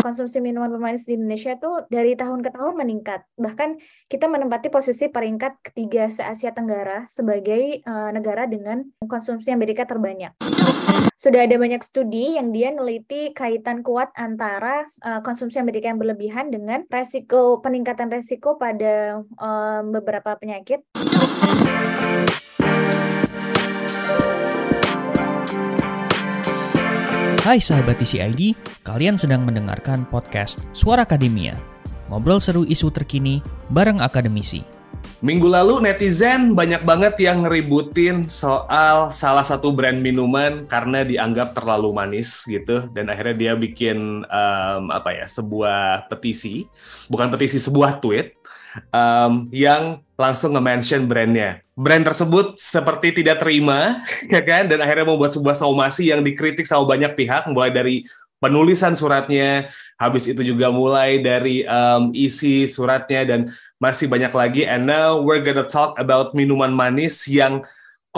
konsumsi minuman bermanis di Indonesia itu dari tahun ke tahun meningkat. Bahkan kita menempati posisi peringkat ketiga se-Asia Tenggara sebagai uh, negara dengan konsumsi Amerika terbanyak. Sudah ada banyak studi yang dia neliti kaitan kuat antara uh, konsumsi Amerika yang berlebihan dengan resiko peningkatan resiko pada uh, beberapa penyakit. Hai sahabat TCID, kalian sedang mendengarkan podcast Suara Akademia. Ngobrol seru isu terkini bareng akademisi. Minggu lalu netizen banyak banget yang ngeributin soal salah satu brand minuman karena dianggap terlalu manis gitu dan akhirnya dia bikin um, apa ya sebuah petisi, bukan petisi sebuah tweet um, yang langsung nge-mention brandnya. Brand tersebut seperti tidak terima, ya kan, dan akhirnya membuat sebuah somasi yang dikritik sama banyak pihak, mulai dari penulisan suratnya, habis itu juga mulai dari um, isi suratnya dan masih banyak lagi. And now we're gonna talk about minuman manis yang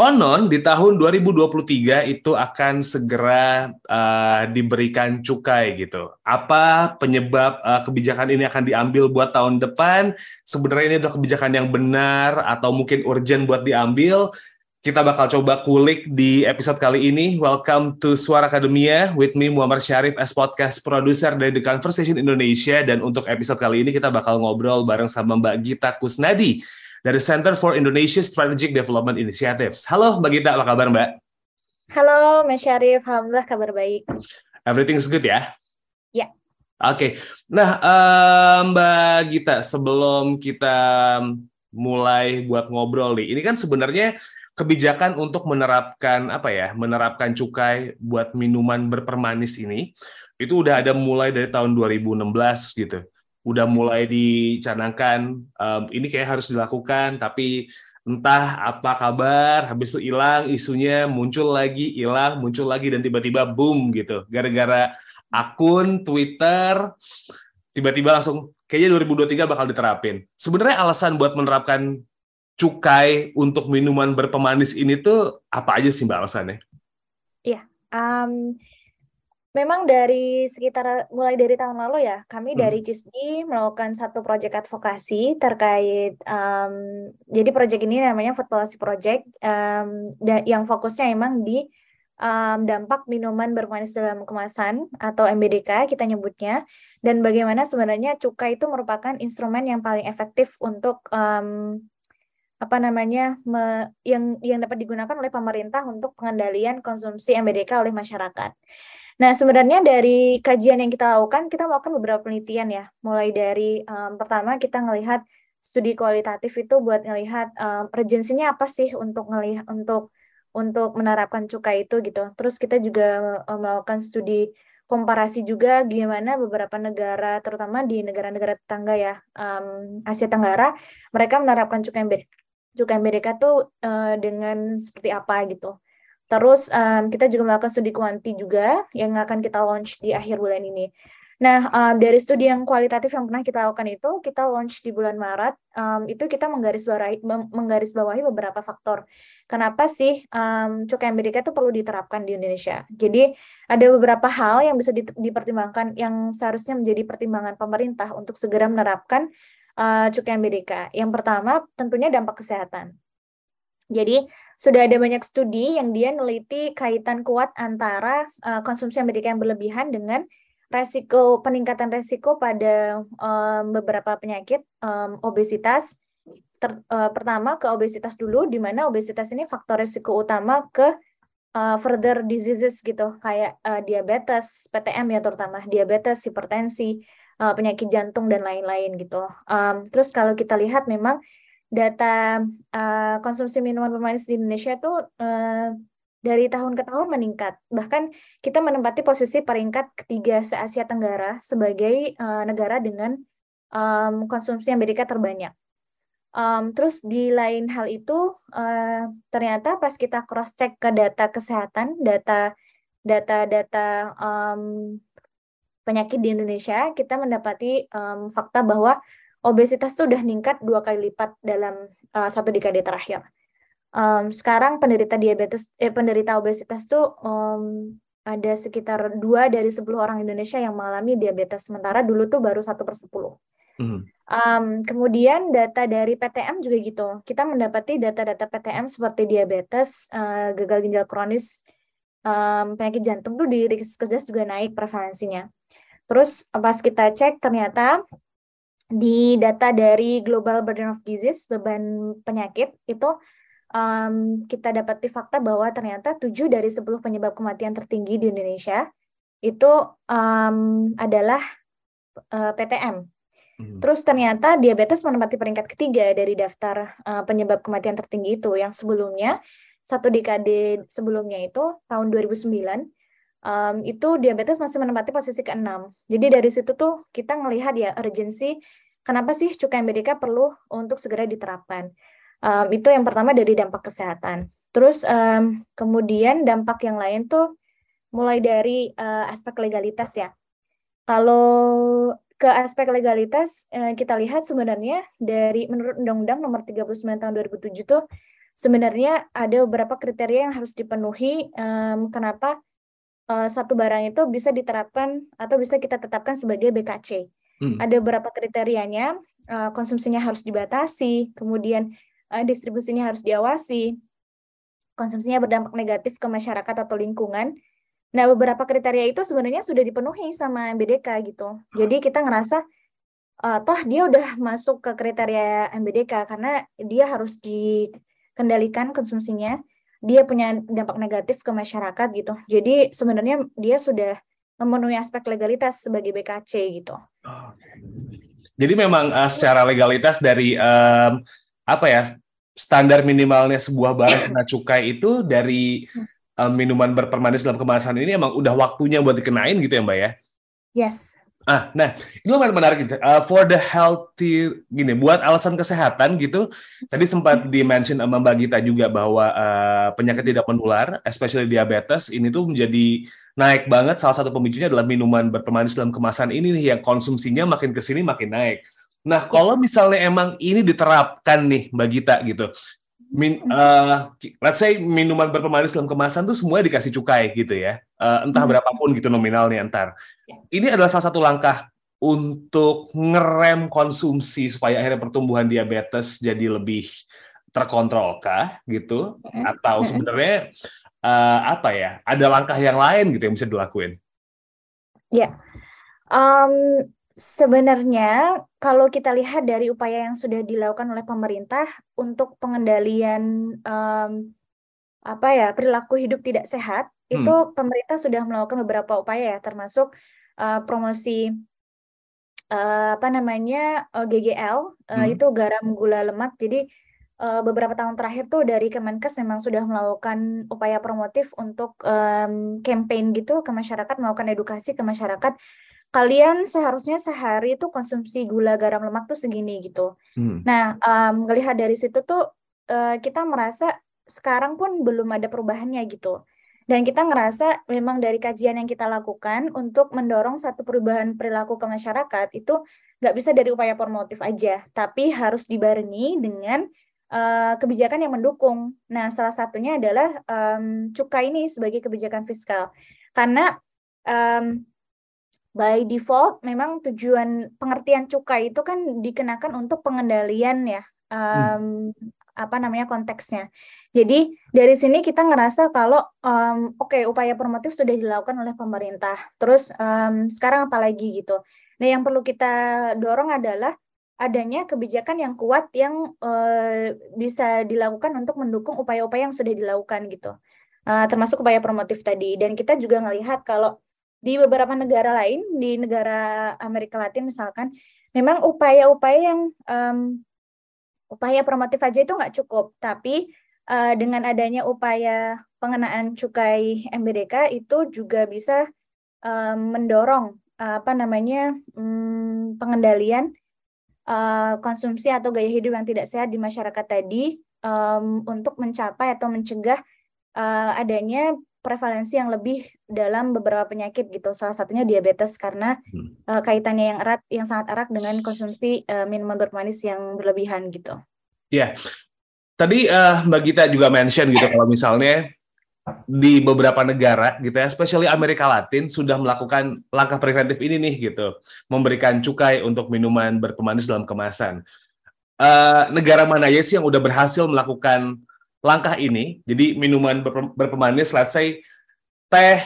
Konon di tahun 2023 itu akan segera uh, diberikan cukai gitu. Apa penyebab uh, kebijakan ini akan diambil buat tahun depan? Sebenarnya ini adalah kebijakan yang benar atau mungkin urgent buat diambil? Kita bakal coba kulik di episode kali ini. Welcome to Suara Akademia with me Muhammad Syarif as podcast producer dari The Conversation Indonesia dan untuk episode kali ini kita bakal ngobrol bareng sama Mbak Gita Kusnadi dari Center for Indonesia Strategic Development Initiatives. Halo Mbak Gita, apa kabar Mbak? Halo Mas Syarif, Alhamdulillah kabar baik. Everything's good ya? Ya. Oke, okay. nah uh, Mbak Gita, sebelum kita mulai buat ngobrol nih, ini kan sebenarnya kebijakan untuk menerapkan apa ya, menerapkan cukai buat minuman berpermanis ini, itu udah ada mulai dari tahun 2016 gitu udah mulai dicanangkan um, ini kayak harus dilakukan tapi entah apa kabar habis itu hilang isunya muncul lagi hilang muncul lagi dan tiba-tiba boom gitu gara-gara akun Twitter tiba-tiba langsung kayaknya 2023 bakal diterapin sebenarnya alasan buat menerapkan cukai untuk minuman berpemanis ini tuh apa aja sih mbak alasannya? Iya, um, Memang dari sekitar mulai dari tahun lalu ya, kami hmm. dari CISDI melakukan satu proyek advokasi terkait um, jadi proyek ini namanya Food Policy Project um, yang fokusnya emang di um, dampak minuman bermanis dalam kemasan atau MBDK kita nyebutnya dan bagaimana sebenarnya cukai itu merupakan instrumen yang paling efektif untuk um, apa namanya me, yang yang dapat digunakan oleh pemerintah untuk pengendalian konsumsi MBDK oleh masyarakat. Nah, sebenarnya dari kajian yang kita lakukan, kita melakukan beberapa penelitian ya. Mulai dari um, pertama kita melihat studi kualitatif itu buat melihat um, urgensinya apa sih untuk ngelihat untuk untuk menerapkan cukai itu gitu. Terus kita juga um, melakukan studi komparasi juga gimana beberapa negara, terutama di negara-negara tetangga ya um, Asia Tenggara, mereka menerapkan cukai cukai mereka tuh uh, dengan seperti apa gitu. Terus um, kita juga melakukan studi kuanti juga yang akan kita launch di akhir bulan ini. Nah, um, dari studi yang kualitatif yang pernah kita lakukan itu, kita launch di bulan Maret, um, itu kita menggarisbawahi, menggarisbawahi beberapa faktor. Kenapa sih um, cukai Amerika itu perlu diterapkan di Indonesia? Jadi, ada beberapa hal yang bisa dipertimbangkan, yang seharusnya menjadi pertimbangan pemerintah untuk segera menerapkan uh, cukai Amerika. Yang pertama, tentunya dampak kesehatan. Jadi, sudah ada banyak studi yang dia neliti kaitan kuat antara uh, konsumsi Amerika yang berlebihan dengan resiko peningkatan resiko pada um, beberapa penyakit um, obesitas. Ter, uh, pertama ke obesitas dulu, di mana obesitas ini faktor resiko utama ke uh, further diseases gitu, kayak uh, diabetes, PTM ya terutama diabetes, hipertensi, uh, penyakit jantung dan lain-lain gitu. Um, terus kalau kita lihat memang data uh, konsumsi minuman bermanis di Indonesia itu uh, dari tahun ke tahun meningkat. Bahkan kita menempati posisi peringkat ketiga se-Asia Tenggara sebagai uh, negara dengan um, konsumsi Amerika terbanyak. Um, terus di lain hal itu uh, ternyata pas kita cross check ke data kesehatan, data data-data um, penyakit di Indonesia, kita mendapati um, fakta bahwa obesitas tuh udah meningkat dua kali lipat dalam uh, satu dekade terakhir. Um, sekarang penderita diabetes, eh, penderita obesitas tuh um, ada sekitar dua dari 10 orang Indonesia yang mengalami diabetes sementara dulu tuh baru satu per sepuluh. Um, kemudian data dari PTM juga gitu. Kita mendapati data-data PTM seperti diabetes, uh, gagal ginjal kronis, um, penyakit jantung tuh di Riskesdas juga naik prevalensinya. Terus pas kita cek ternyata di data dari Global Burden of Disease, beban penyakit itu um, kita dapati fakta bahwa ternyata 7 dari 10 penyebab kematian tertinggi di Indonesia itu um, adalah uh, PTM Hmm. Terus ternyata diabetes menempati peringkat ketiga dari daftar uh, penyebab kematian tertinggi itu yang sebelumnya satu dekade sebelumnya itu tahun 2009 um, itu diabetes masih menempati posisi ke-6. Jadi dari situ tuh kita ngelihat ya urgensi kenapa sih cukai MBDK perlu untuk segera diterapkan. Um, itu yang pertama dari dampak kesehatan. Terus um, kemudian dampak yang lain tuh mulai dari uh, aspek legalitas ya. Kalau ke aspek legalitas eh, kita lihat sebenarnya dari menurut Undang-Undang Nomor 39 Tahun 2007 tuh sebenarnya ada beberapa kriteria yang harus dipenuhi um, kenapa uh, satu barang itu bisa diterapkan atau bisa kita tetapkan sebagai BKC. Hmm. Ada beberapa kriterianya, uh, konsumsinya harus dibatasi, kemudian uh, distribusinya harus diawasi, konsumsinya berdampak negatif ke masyarakat atau lingkungan, Nah, beberapa kriteria itu sebenarnya sudah dipenuhi sama MBDK gitu. Jadi kita ngerasa uh, toh dia udah masuk ke kriteria MBDK karena dia harus dikendalikan konsumsinya. Dia punya dampak negatif ke masyarakat gitu. Jadi sebenarnya dia sudah memenuhi aspek legalitas sebagai BKC gitu. Jadi memang uh, secara legalitas dari um, apa ya standar minimalnya sebuah barang kena cukai itu dari um, minuman berpermanis dalam kemasan ini emang udah waktunya buat dikenain gitu ya Mbak ya? Yes. Ah, nah ini lumayan menarik gitu. Uh, for the healthy gini, buat alasan kesehatan gitu. Tadi sempat dimention sama Mbak Gita juga bahwa uh, penyakit tidak menular, especially diabetes, ini tuh menjadi naik banget. Salah satu pemicunya adalah minuman berpermanis dalam kemasan ini nih yang konsumsinya makin ke sini makin naik. Nah, kalau misalnya emang ini diterapkan nih Mbak Gita gitu, min, uh, let's say minuman berpemanis dalam kemasan tuh semua dikasih cukai gitu ya, uh, entah hmm. berapapun gitu nominalnya antar. Ya. Ini adalah salah satu langkah untuk ngerem konsumsi supaya akhirnya pertumbuhan diabetes jadi lebih terkontrol kah gitu, hmm. atau hmm. sebenarnya uh, apa ya, ada langkah yang lain gitu yang bisa dilakuin? Ya, um, Sebenarnya kalau kita lihat dari upaya yang sudah dilakukan oleh pemerintah untuk pengendalian um, apa ya perilaku hidup tidak sehat, hmm. itu pemerintah sudah melakukan beberapa upaya ya, termasuk uh, promosi uh, apa namanya uh, GGL, uh, hmm. itu garam gula lemak. Jadi uh, beberapa tahun terakhir tuh dari Kemenkes memang sudah melakukan upaya promotif untuk um, campaign gitu ke masyarakat, melakukan edukasi ke masyarakat kalian seharusnya sehari itu konsumsi gula garam lemak tuh segini gitu. Hmm. Nah, um, melihat dari situ tuh uh, kita merasa sekarang pun belum ada perubahannya gitu. Dan kita ngerasa memang dari kajian yang kita lakukan untuk mendorong satu perubahan perilaku ke masyarakat itu nggak bisa dari upaya promotif aja, tapi harus dibarengi dengan uh, kebijakan yang mendukung. Nah, salah satunya adalah um, cukai ini sebagai kebijakan fiskal. Karena um, by default memang tujuan pengertian cukai itu kan dikenakan untuk pengendalian ya um, hmm. apa namanya konteksnya. Jadi dari sini kita ngerasa kalau um, oke okay, upaya promotif sudah dilakukan oleh pemerintah. Terus um, sekarang apalagi gitu. Nah yang perlu kita dorong adalah adanya kebijakan yang kuat yang uh, bisa dilakukan untuk mendukung upaya-upaya yang sudah dilakukan gitu. Uh, termasuk upaya promotif tadi. Dan kita juga melihat kalau di beberapa negara lain di negara Amerika Latin misalkan memang upaya-upaya yang um, upaya promotif aja itu nggak cukup. Tapi uh, dengan adanya upaya pengenaan cukai MBDK itu juga bisa um, mendorong uh, apa namanya um, pengendalian uh, konsumsi atau gaya hidup yang tidak sehat di masyarakat tadi um, untuk mencapai atau mencegah uh, adanya prevalensi yang lebih dalam beberapa penyakit gitu. Salah satunya diabetes karena hmm. uh, kaitannya yang erat, yang sangat erat dengan konsumsi uh, minuman bermanis yang berlebihan gitu. Ya, yeah. tadi uh, Mbak Gita juga mention gitu kalau misalnya di beberapa negara gitu ya, especially Amerika Latin sudah melakukan langkah preventif ini nih gitu, memberikan cukai untuk minuman berpemanis dalam kemasan. Uh, negara mana ya sih yang udah berhasil melakukan langkah ini? Jadi minuman berpemanis, let's say teh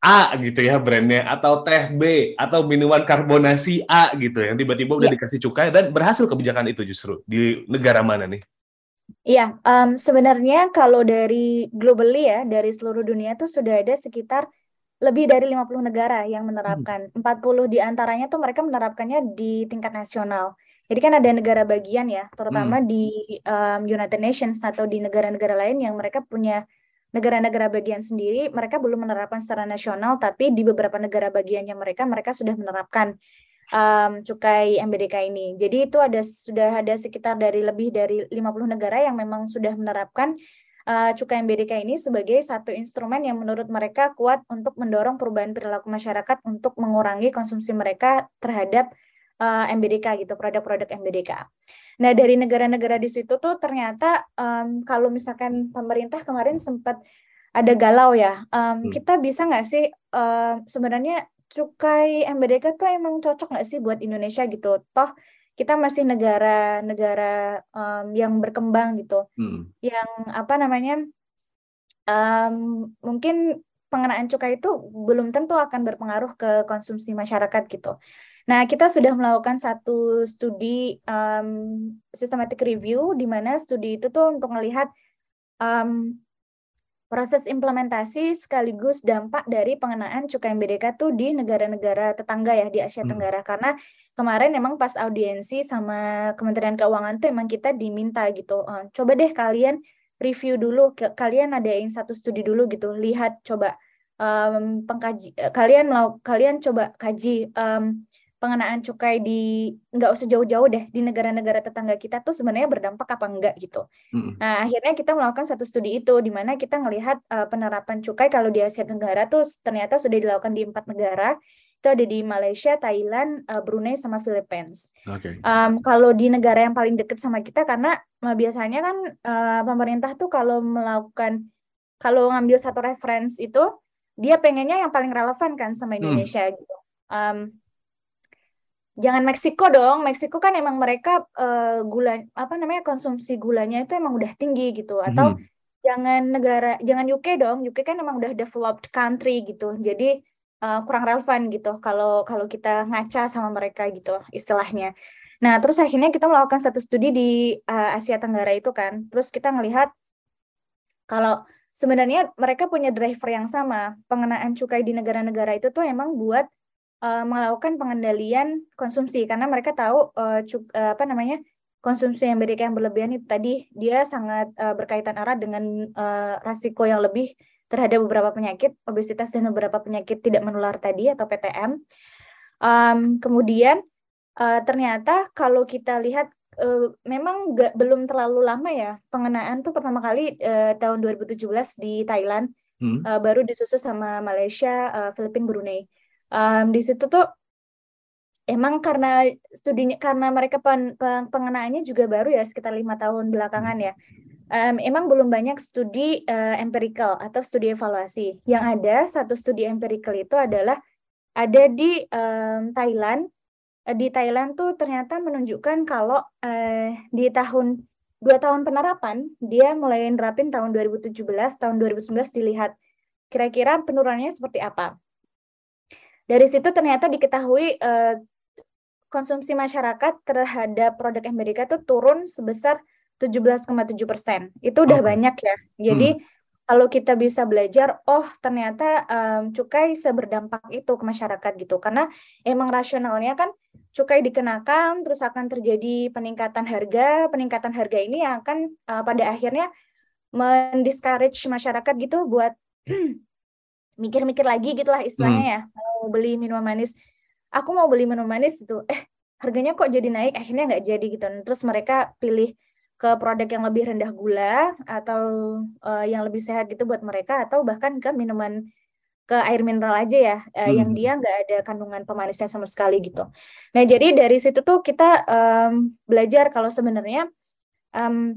A gitu ya brandnya atau teh B atau minuman karbonasi A gitu yang tiba-tiba udah yeah. dikasih cukai dan berhasil kebijakan itu justru di negara mana nih? Iya, um, sebenarnya kalau dari globally ya, dari seluruh dunia tuh sudah ada sekitar lebih dari 50 negara yang menerapkan. Hmm. 40 di antaranya tuh mereka menerapkannya di tingkat nasional. Jadi kan ada negara bagian ya, terutama hmm. di um, United Nations atau di negara-negara lain yang mereka punya negara-negara bagian sendiri mereka belum menerapkan secara nasional tapi di beberapa negara bagiannya mereka mereka sudah menerapkan um, cukai MBDK ini. Jadi itu ada sudah ada sekitar dari lebih dari 50 negara yang memang sudah menerapkan uh, cukai MBDK ini sebagai satu instrumen yang menurut mereka kuat untuk mendorong perubahan perilaku masyarakat untuk mengurangi konsumsi mereka terhadap uh, MBDK gitu, produk-produk MBDK. Nah, dari negara-negara di situ tuh ternyata um, kalau misalkan pemerintah kemarin sempat ada galau ya, um, hmm. kita bisa nggak sih um, sebenarnya cukai MBDK tuh emang cocok nggak sih buat Indonesia gitu? Toh kita masih negara-negara um, yang berkembang gitu, hmm. yang apa namanya um, mungkin pengenaan cukai itu belum tentu akan berpengaruh ke konsumsi masyarakat gitu. Nah, kita sudah melakukan satu studi um, systematic review di mana studi itu tuh untuk melihat um, proses implementasi sekaligus dampak dari pengenaan cukai MBDK tuh di negara-negara tetangga ya di Asia hmm. Tenggara karena kemarin emang pas audiensi sama Kementerian Keuangan tuh emang kita diminta gitu uh, coba deh kalian review dulu ke, kalian adain satu studi dulu gitu lihat coba um, pengkaji kalian mau kalian coba kaji um, pengenaan cukai di nggak usah jauh-jauh deh di negara-negara tetangga kita tuh sebenarnya berdampak apa enggak gitu. Mm-hmm. Nah akhirnya kita melakukan satu studi itu di mana kita melihat uh, penerapan cukai kalau di Asia Tenggara tuh ternyata sudah dilakukan di empat negara itu ada di Malaysia, Thailand, uh, Brunei sama Philippines. Okay. Um, kalau di negara yang paling dekat sama kita karena uh, biasanya kan uh, pemerintah tuh kalau melakukan kalau ngambil satu reference itu dia pengennya yang paling relevan kan sama mm. Indonesia mm. gitu. Um, jangan Meksiko dong. Meksiko kan emang mereka uh, gula apa namanya konsumsi gulanya itu emang udah tinggi gitu. Atau hmm. jangan negara jangan UK dong. UK kan emang udah developed country gitu. Jadi uh, kurang relevan gitu kalau kalau kita ngaca sama mereka gitu istilahnya. Nah, terus akhirnya kita melakukan satu studi di uh, Asia Tenggara itu kan. Terus kita ngelihat kalau sebenarnya mereka punya driver yang sama. Pengenaan cukai di negara-negara itu tuh emang buat uh, melakukan pengendalian konsumsi karena mereka tahu uh, cuk, uh, apa namanya konsumsi yang berlebihan yang berlebihan itu tadi dia sangat uh, berkaitan erat dengan uh, rasiko yang lebih terhadap beberapa penyakit obesitas dan beberapa penyakit tidak menular tadi atau PTM. Um, kemudian uh, ternyata kalau kita lihat uh, memang gak, belum terlalu lama ya pengenaan tuh pertama kali uh, tahun 2017 di Thailand hmm. uh, baru disusul sama Malaysia, uh, Filipina, Brunei um, di situ tuh emang karena studinya karena mereka pen, pen, pengenaannya juga baru ya sekitar lima tahun belakangan ya. Um, emang belum banyak studi uh, empirical atau studi evaluasi. Yang ada satu studi empirical itu adalah ada di um, Thailand. Uh, di Thailand tuh ternyata menunjukkan kalau uh, di tahun dua tahun penerapan dia mulai nerapin tahun 2017 tahun 2019 dilihat kira-kira penurunannya seperti apa dari situ ternyata diketahui uh, konsumsi masyarakat terhadap produk Amerika itu turun sebesar 17,7 persen. Itu udah okay. banyak ya. Jadi hmm. kalau kita bisa belajar, oh ternyata um, cukai seberdampak itu ke masyarakat gitu. Karena emang rasionalnya kan cukai dikenakan, terus akan terjadi peningkatan harga. Peningkatan harga ini akan uh, pada akhirnya mendiscourage masyarakat gitu buat mikir-mikir lagi gitulah istilahnya hmm. ya mau beli minuman manis aku mau beli minuman manis itu eh harganya kok jadi naik akhirnya nggak jadi gitu terus mereka pilih ke produk yang lebih rendah gula atau uh, yang lebih sehat gitu buat mereka atau bahkan ke minuman ke air mineral aja ya uh, hmm. yang dia nggak ada kandungan pemanisnya sama sekali gitu nah jadi dari situ tuh kita um, belajar kalau sebenarnya um,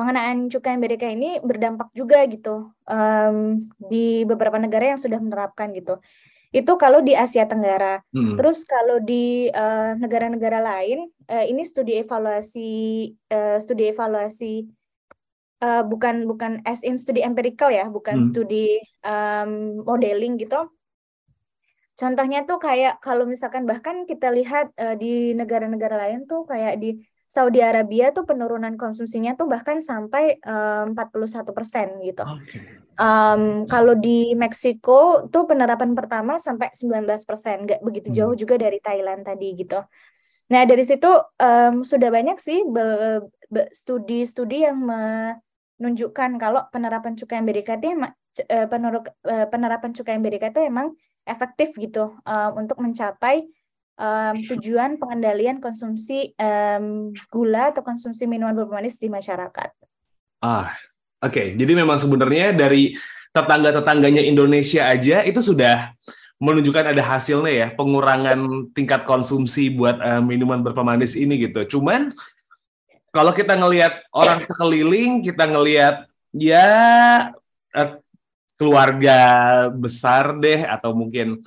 pengenaan cukai Amerika ini berdampak juga gitu um, di beberapa negara yang sudah menerapkan gitu. Itu kalau di Asia Tenggara. Hmm. Terus kalau di negara negara-negara lain, uh, ini studi evaluasi uh, studi evaluasi uh, bukan bukan as in studi empirical ya, bukan hmm. studi um, modeling gitu. Contohnya tuh kayak kalau misalkan bahkan kita lihat uh, di negara-negara lain tuh kayak di Saudi Arabia tuh penurunan konsumsinya tuh bahkan sampai um, 41 persen gitu. Okay. Um, kalau di Meksiko tuh penerapan pertama sampai 19 persen, nggak begitu hmm. jauh juga dari Thailand tadi gitu. Nah dari situ um, sudah banyak sih studi-studi yang menunjukkan kalau penerapan cukai Amerika itu uh, penerapan cukai Amerika itu emang efektif gitu um, untuk mencapai um, tujuan pengendalian konsumsi um, gula atau konsumsi minuman bermanis di masyarakat. Ah, oke. Okay. Jadi memang sebenarnya dari tetangga-tetangganya Indonesia aja itu sudah menunjukkan ada hasilnya ya pengurangan tingkat konsumsi buat uh, minuman berpemanis ini gitu. Cuman kalau kita ngelihat orang sekeliling, kita ngelihat ya uh, keluarga besar deh atau mungkin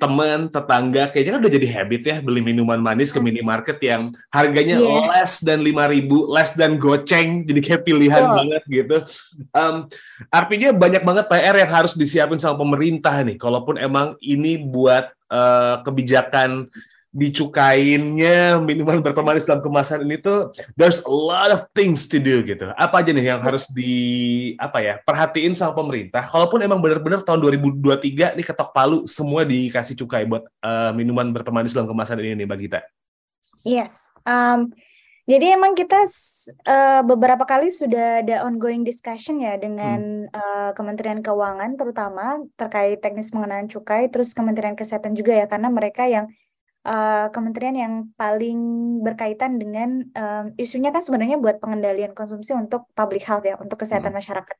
teman tetangga kayaknya kan udah jadi habit ya beli minuman manis ke hmm. minimarket yang harganya yeah. less dan lima ribu less dan goceng jadi kayak pilihan oh. banget gitu um, artinya banyak banget PR yang harus disiapin sama pemerintah nih kalaupun emang ini buat uh, kebijakan dicukainnya minuman berpemanis dalam kemasan ini tuh there's a lot of things to do gitu. Apa aja nih yang harus di apa ya perhatiin sama pemerintah? Kalaupun emang benar-benar tahun 2023 nih ketok palu semua dikasih cukai buat uh, minuman berpemanis dalam kemasan ini nih Mbak Gita. Yes. Um, jadi emang kita uh, beberapa kali sudah ada ongoing discussion ya dengan hmm. uh, Kementerian Keuangan terutama terkait teknis pengenaan cukai, terus Kementerian Kesehatan juga ya karena mereka yang uh, kementerian yang paling berkaitan dengan um, isunya kan sebenarnya buat pengendalian konsumsi untuk public health ya, untuk kesehatan hmm. masyarakat.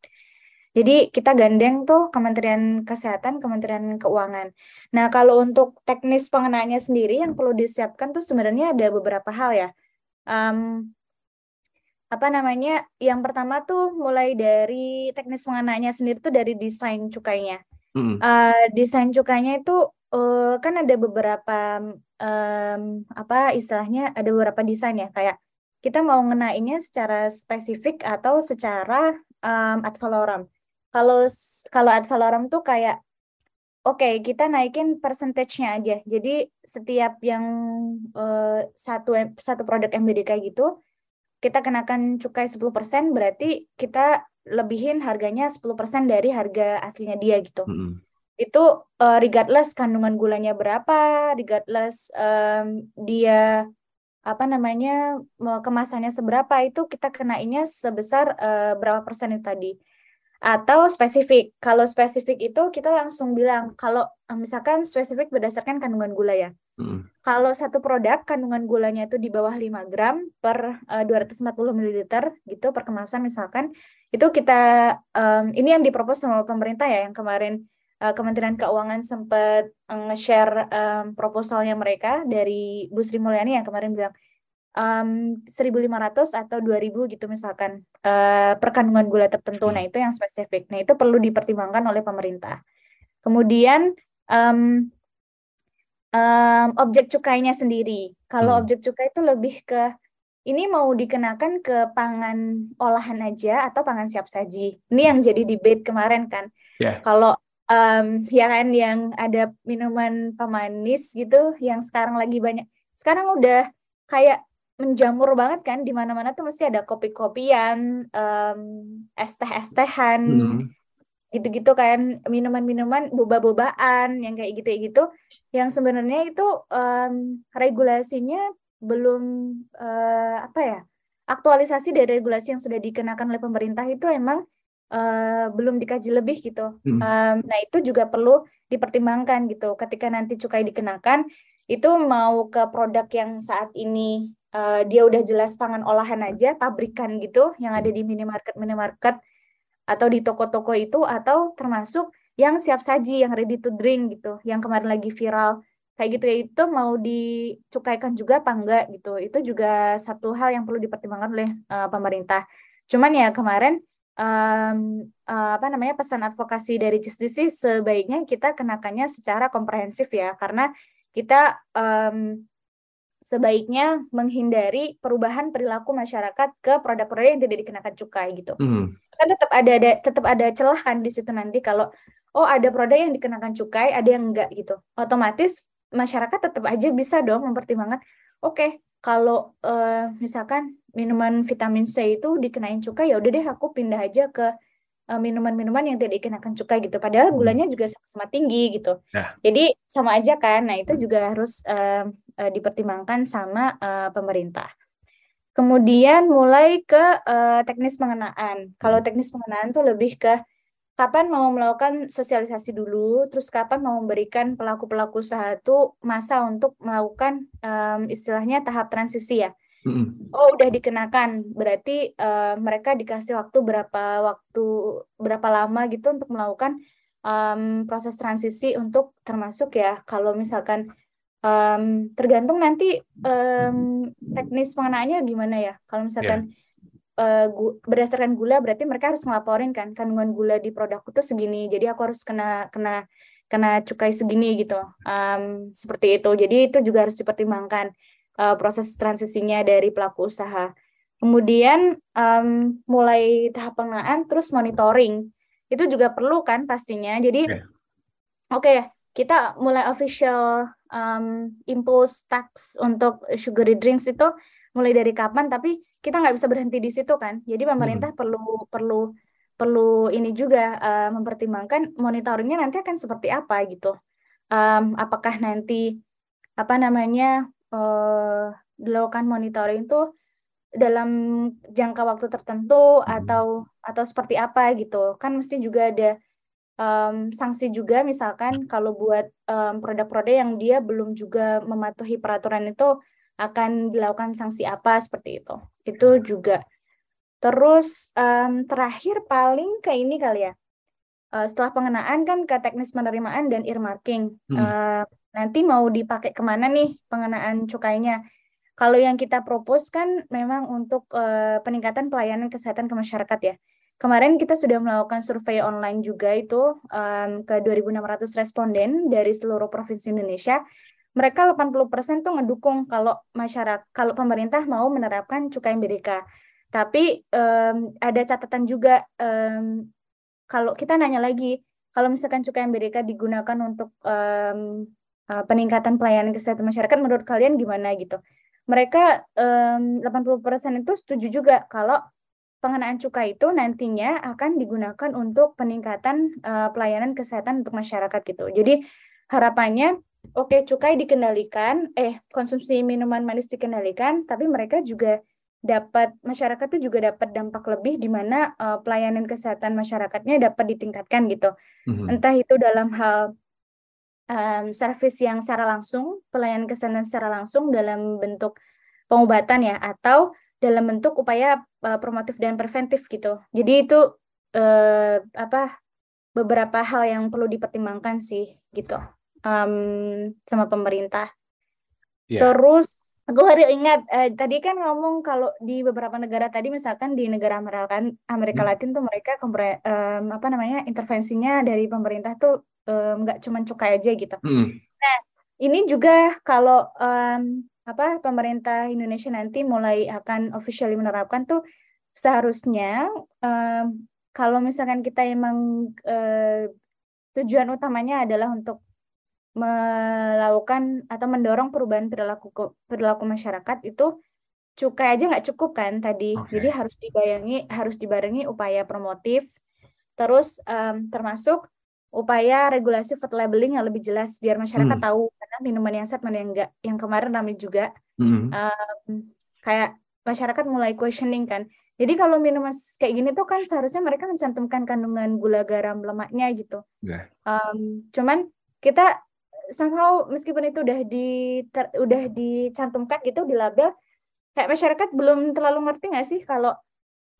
Jadi kita gandeng tuh Kementerian Kesehatan, Kementerian Keuangan. Nah kalau untuk teknis pengenaannya sendiri yang perlu disiapkan tuh sebenarnya ada beberapa hal ya. Um, apa namanya? Yang pertama tuh mulai dari teknis pengenaannya sendiri tuh dari desain cukainya. Hmm. Uh, desain cukainya itu uh, kan ada beberapa um, apa istilahnya ada beberapa desain ya kayak kita mau ngenainnya secara spesifik atau secara um, ad valorem. Kalau kalau ad valorem tuh kayak oke okay, kita naikin percentage-nya aja. Jadi setiap yang uh, satu satu produk MBDK gitu kita kenakan cukai 10% berarti kita lebihin harganya 10% dari harga aslinya dia gitu. Mm -hmm itu uh, regardless kandungan gulanya berapa, regardless um, dia apa namanya kemasannya seberapa itu kita kenainnya sebesar uh, berapa persen itu tadi. Atau spesifik kalau spesifik itu kita langsung bilang kalau misalkan spesifik berdasarkan kandungan gula ya. Hmm. kalau satu produk kandungan gulanya itu di bawah 5 gram per uh, 240 ml gitu per kemasan misalkan itu kita um, ini yang dipropos sama pemerintah ya yang kemarin uh, Kementerian Keuangan sempat eh, nge-share um, proposalnya mereka dari Bu Sri Mulyani yang kemarin bilang um, 1.500 atau 2.000 gitu misalkan uh, perkandungan gula tertentu. Nah itu yang spesifik. Nah itu perlu dipertimbangkan oleh pemerintah. Kemudian um, um, objek cukainya sendiri. Kalau hmm. objek cukai itu lebih ke ini mau dikenakan ke pangan olahan aja atau pangan siap saji. Ini yang jadi debate kemarin kan. Yeah. Kalau um, ya kan yang ada minuman pemanis gitu yang sekarang lagi banyak sekarang udah kayak menjamur banget kan di mana-mana tuh mesti ada kopi-kopian um, es teh es tehan hmm. gitu-gitu kan minuman-minuman boba-bobaan yang kayak gitu-gitu yang sebenarnya itu um, regulasinya belum uh, apa ya aktualisasi dari regulasi yang sudah dikenakan oleh pemerintah itu emang uh, belum dikaji lebih gitu. Hmm. Um, nah itu juga perlu dipertimbangkan gitu. Ketika nanti cukai dikenakan, itu mau ke produk yang saat ini uh, dia udah jelas pangan olahan aja, pabrikan gitu, yang ada di minimarket minimarket atau di toko-toko itu, atau termasuk yang siap saji, yang ready to drink gitu, yang kemarin lagi viral kayak gitu ya itu mau dicukaikan juga apa enggak gitu itu juga satu hal yang perlu dipertimbangkan oleh uh, pemerintah Cuman ya kemarin um, uh, apa namanya pesan advokasi dari JISDI sebaiknya kita kenakannya secara komprehensif ya karena kita um, sebaiknya menghindari perubahan perilaku masyarakat ke produk-produk yang tidak dikenakan cukai gitu. Mm. Kan tetap ada ada tetap ada celah kan di situ nanti kalau oh ada produk yang dikenakan cukai, ada yang enggak gitu. Otomatis masyarakat tetap aja bisa dong mempertimbangkan oke, okay, kalau uh, misalkan minuman vitamin C itu dikenain cukai ya udah deh aku pindah aja ke uh, minuman-minuman yang tidak dikenakan cukai gitu. Padahal hmm. gulanya juga sama-sama tinggi gitu. Nah. Jadi sama aja kan. Nah, itu juga harus uh, uh, dipertimbangkan sama uh, pemerintah. Kemudian mulai ke uh, teknis pengenaan. Kalau hmm. teknis pengenaan tuh lebih ke kapan mau melakukan sosialisasi dulu, terus kapan mau memberikan pelaku-pelaku usaha itu masa untuk melakukan um, istilahnya tahap transisi ya. Oh udah dikenakan, berarti uh, mereka dikasih waktu berapa waktu berapa lama gitu untuk melakukan um, proses transisi untuk termasuk ya kalau misalkan um, tergantung nanti um, teknis pengenaannya gimana ya. Kalau misalkan yeah. uh, gu berdasarkan gula berarti mereka harus ngelaporin kan kandungan gula di produkku tuh segini jadi aku harus kena kena kena cukai segini gitu. Um, seperti itu. Jadi itu juga harus dipertimbangkan uh, proses transisinya dari pelaku usaha. Kemudian um, mulai tahap pengenaan terus monitoring. Itu juga perlu kan pastinya. Jadi yeah. oke okay, kita mulai official um, impose tax untuk sugary drinks itu mulai dari kapan tapi kita nggak bisa berhenti di situ kan. Jadi pemerintah hmm. perlu perlu perlu ini juga uh, mempertimbangkan monitoringnya nanti akan seperti apa gitu. Um, apakah nanti apa namanya uh, dilakukan monitoring itu dalam jangka waktu tertentu hmm. atau atau seperti apa gitu. Kan mesti juga ada um, sanksi juga misalkan kalau buat produk-produk um, yang dia belum juga mematuhi peraturan itu akan dilakukan sanksi apa seperti itu. Itu juga. Terus um, terakhir paling ke ini kali ya. Uh, setelah pengenaan kan ke teknis penerimaan dan earmarking. Hmm. uh, nanti mau dipakai ke mana nih pengenaan cukainya kalau yang kita propose kan memang untuk uh, peningkatan pelayanan kesehatan ke masyarakat ya Kemarin kita sudah melakukan survei online juga itu um, ke 2.600 responden dari seluruh provinsi Indonesia. Mereka 80% tuh ngedukung kalau masyarakat, kalau pemerintah mau menerapkan cukai MBDK. Tapi um, ada catatan juga um, kalau kita nanya lagi, kalau misalkan cukai MBDK digunakan untuk um, uh, peningkatan pelayanan kesehatan masyarakat, menurut kalian gimana gitu? Mereka um, 80% itu setuju juga kalau pengenaan cukai itu nantinya akan digunakan untuk peningkatan uh, pelayanan kesehatan untuk masyarakat gitu. Jadi harapannya oke okay, cukai dikendalikan, eh konsumsi minuman manis dikendalikan, tapi mereka juga dapat masyarakat itu juga dapat dampak lebih di mana uh, pelayanan kesehatan masyarakatnya dapat ditingkatkan gitu. Mm-hmm. Entah itu dalam hal um, service yang secara langsung, pelayanan kesehatan secara langsung dalam bentuk pengobatan ya atau dalam bentuk upaya uh, promotif dan preventif gitu. Jadi itu uh, apa beberapa hal yang perlu dipertimbangkan sih gitu um, sama pemerintah. Yeah. Terus aku hari ingat uh, tadi kan ngomong kalau di beberapa negara tadi misalkan di negara Amerika, Amerika hmm. Latin tuh mereka kompre, um, apa namanya intervensinya dari pemerintah tuh nggak um, cuma cukai aja gitu. Hmm. Nah ini juga kalau um, apa pemerintah Indonesia nanti mulai akan officially menerapkan tuh seharusnya um, kalau misalkan kita emang uh, tujuan utamanya adalah untuk melakukan atau mendorong perubahan perilaku perilaku masyarakat itu cukai aja nggak cukup kan tadi okay. jadi harus dibayangi harus dibarengi upaya promotif terus um, termasuk upaya regulasi food labeling yang lebih jelas biar masyarakat hmm. tahu mana minuman yang sehat mana yang enggak. Yang kemarin ramai juga hmm. um, kayak masyarakat mulai questioning kan. Jadi kalau minuman kayak gini tuh kan seharusnya mereka mencantumkan kandungan gula garam lemaknya gitu. Yeah. Um, cuman kita somehow meskipun itu udah di ter, udah dicantumkan gitu di label kayak masyarakat belum terlalu ngerti nggak sih kalau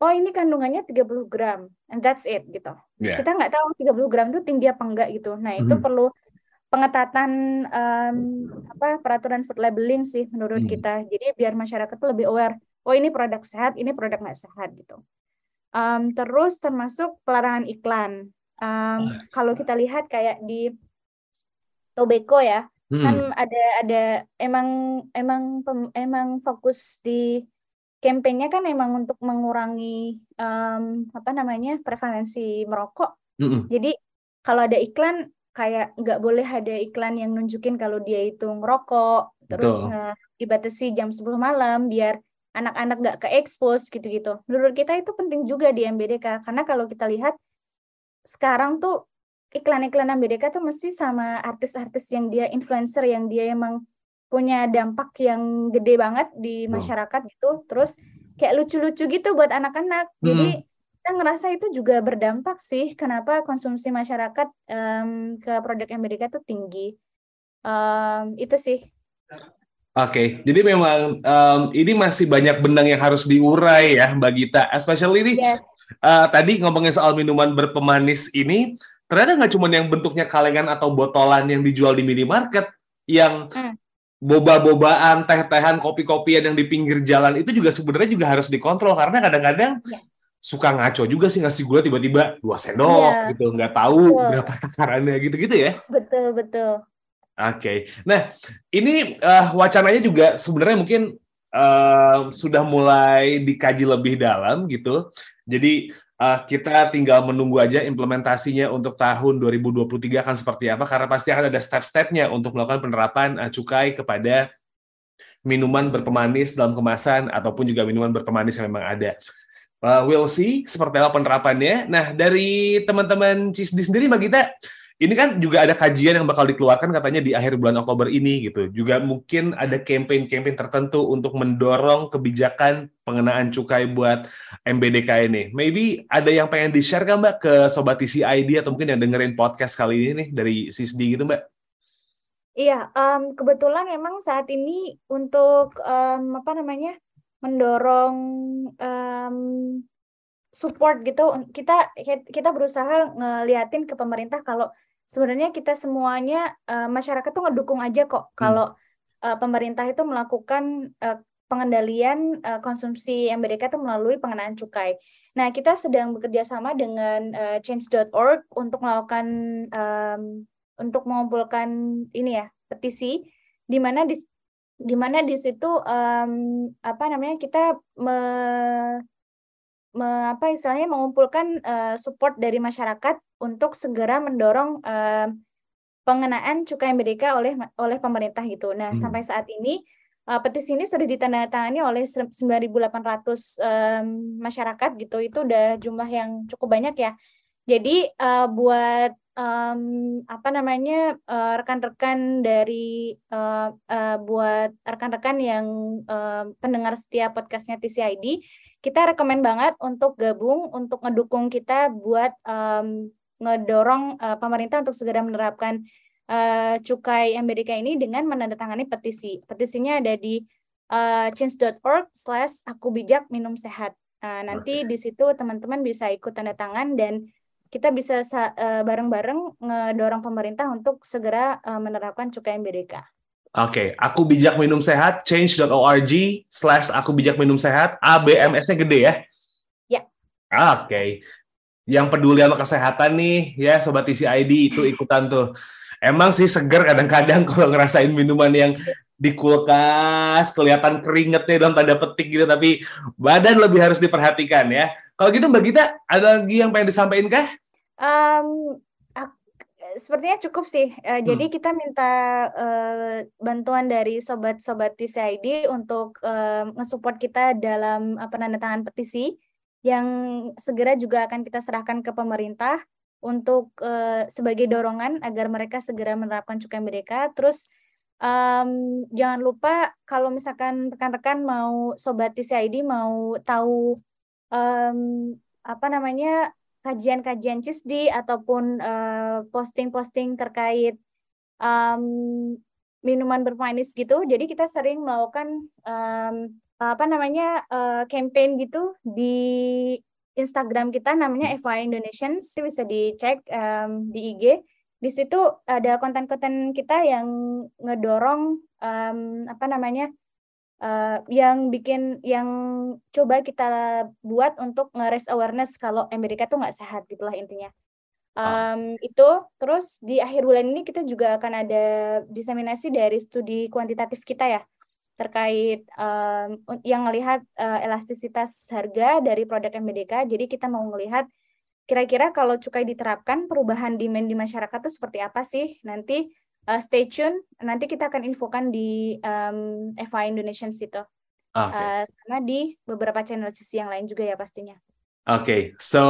oh ini kandungannya 30 gram and that's it gitu. Yeah. Kita nggak tahu 30 gram itu tinggi apa enggak gitu. Nah, itu mm -hmm. perlu pengetatan um, apa peraturan food labeling sih menurut mm. kita. Jadi biar masyarakat tuh lebih aware, oh ini produk sehat, ini produk nggak sehat gitu. Um, terus termasuk pelarangan iklan. Um, kalau kita lihat kayak di Tobacco ya, hmm. kan ada ada emang emang pem, emang fokus di kampanyenya kan emang untuk mengurangi um, apa namanya prevalensi merokok. Hmm. Jadi kalau ada iklan kayak nggak boleh ada iklan yang nunjukin kalau dia itu ngerokok, terus uh, dibatasi jam 10 malam biar anak-anak nggak ke expose gitu-gitu. Menurut kita itu penting juga di MBDK karena kalau kita lihat sekarang tuh iklan-iklan MBDK tuh mesti sama artis-artis yang dia influencer yang dia emang punya dampak yang gede banget di masyarakat gitu. Terus kayak lucu-lucu gitu buat anak-anak. Hmm. Jadi kita ngerasa itu juga berdampak sih kenapa konsumsi masyarakat um, ke produk MBDK tuh tinggi. Um, itu sih Oke, okay. jadi memang um, ini masih banyak benang yang harus diurai ya, Mbak Gita. Especially ini yes. uh, tadi ngomongin soal minuman berpemanis ini, ternyata nggak cuma yang bentuknya kalengan atau botolan yang dijual di minimarket, yang hmm. Boba-bobaan, teh-tehan, kopi-kopian yang di pinggir jalan itu juga sebenarnya juga harus dikontrol karena kadang-kadang yes. suka ngaco juga sih ngasih gula tiba-tiba dua sendok yeah. gitu, nggak tahu betul. berapa takarannya gitu-gitu ya. Betul betul. Oke, okay. nah ini uh, wacananya juga sebenarnya mungkin uh, sudah mulai dikaji lebih dalam gitu. Jadi uh, kita tinggal menunggu aja implementasinya untuk tahun 2023 akan seperti apa karena pasti akan ada step-stepnya untuk melakukan penerapan uh, cukai kepada minuman berpemanis dalam kemasan ataupun juga minuman berpemanis yang memang ada. Uh, we'll see seperti apa penerapannya. Nah dari teman-teman Cisdi sendiri, Mbak Gita, ini kan juga ada kajian yang bakal dikeluarkan katanya di akhir bulan Oktober ini gitu. Juga mungkin ada campaign-campaign tertentu untuk mendorong kebijakan pengenaan cukai buat MBDK ini. Maybe ada yang pengen di-share kan Mbak ke Sobat TCID atau mungkin yang dengerin podcast kali ini nih dari SISDI gitu Mbak? Iya, um, kebetulan memang saat ini untuk um, apa namanya mendorong um, support gitu kita kita berusaha ngeliatin ke pemerintah kalau sebenarnya kita semuanya uh, masyarakat tuh ngedukung aja kok hmm. kalau uh, pemerintah itu melakukan uh, pengendalian uh, konsumsi MBDK itu melalui pengenaan cukai. Nah, kita sedang bekerja sama dengan uh, change.org untuk melakukan um, untuk mengumpulkan ini ya petisi di mana di di mana di situ um, apa namanya kita me, me, apa istilahnya mengumpulkan uh, support dari masyarakat untuk segera mendorong uh, pengenaan cukai MBDK oleh oleh pemerintah gitu. Nah, hmm. sampai saat ini uh, petisi ini sudah ditandatangani oleh 9.800 um, masyarakat gitu. Itu udah jumlah yang cukup banyak ya. Jadi uh, buat um, apa namanya rekan-rekan uh, dari uh, uh, buat rekan-rekan yang uh, pendengar setiap podcastnya TCID kita rekomend banget untuk gabung untuk ngedukung kita buat um, ngedorong uh, pemerintah untuk segera menerapkan uh, cukai MBDK ini dengan menandatangani petisi. Petisinya ada di uh, change.org slash aku bijak minum sehat. Uh, nanti okay. di situ teman-teman bisa ikut tanda tangan dan kita bisa bareng-bareng uh, ngedorong pemerintah untuk segera uh, menerapkan cukai MBDK. Oke, okay. aku bijak minum sehat, change.org slash aku bijak minum sehat, ABMS-nya gede ya? Ya. Oke. Okay. Yang peduli sama kesehatan nih, ya Sobat TCID itu ikutan tuh. Emang sih seger kadang-kadang kalau ngerasain minuman yang di kulkas, kelihatan keringetnya dalam tanda petik gitu, tapi badan lebih harus diperhatikan ya. Kalau gitu Mbak Gita, ada lagi yang pengen disampaikan kah? Um, sepertinya cukup sih. Uh, hmm. Jadi kita minta uh, bantuan dari sobat-sobat TCID untuk uh, nge-support kita dalam uh, penandatangan petisi yang segera juga akan kita serahkan ke pemerintah untuk uh, sebagai dorongan agar mereka segera menerapkan cukai mereka. Terus um, jangan lupa kalau misalkan rekan-rekan mau sobat TCID mau tahu um, apa namanya kajian-kajian CISDI ataupun uh, posting-posting terkait um, minuman bermanis gitu. Jadi kita sering melakukan um, apa namanya uh, campaign gitu di Instagram kita namanya FY Indonesian. Bisa dicek um, di IG. Di situ ada konten-konten kita yang ngedorong um, apa namanya uh, yang bikin yang coba kita buat untuk nge-raise awareness kalau Amerika tuh nggak sehat gitulah intinya. Um, itu terus di akhir bulan ini kita juga akan ada diseminasi dari studi kuantitatif kita ya terkait um, yang melihat uh, elastisitas harga dari produk MBDK jadi kita mau melihat kira-kira kalau cukai diterapkan perubahan demand di masyarakat itu seperti apa sih? Nanti uh, stay tune. Nanti kita akan infokan di um, FI Indonesian situ. Ah, okay. uh, sama di beberapa channel sisi yang lain juga ya pastinya. Oke, okay. so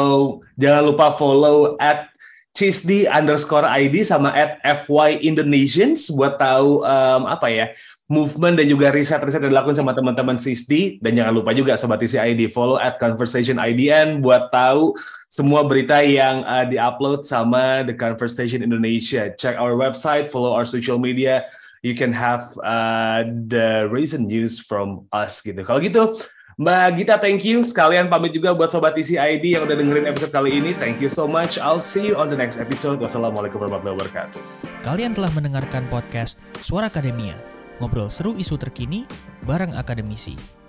jangan lupa follow at Cisdi underscore ID sama at FY Indonesians buat tahu um, apa ya movement dan juga riset-riset yang dilakukan sama teman-teman CISD dan jangan lupa juga sobat ID follow at conversation IDN buat tahu semua berita yang uh, diupload sama The Conversation Indonesia. Check our website, follow our social media. You can have uh, the recent news from us gitu. Kalau gitu, Mbak Gita, thank you. Sekalian pamit juga buat Sobat ID yang udah dengerin episode kali ini. Thank you so much. I'll see you on the next episode. Wassalamualaikum warahmatullahi wabarakatuh. Kalian telah mendengarkan podcast Suara Akademia. Ngobrol seru isu terkini bareng akademisi.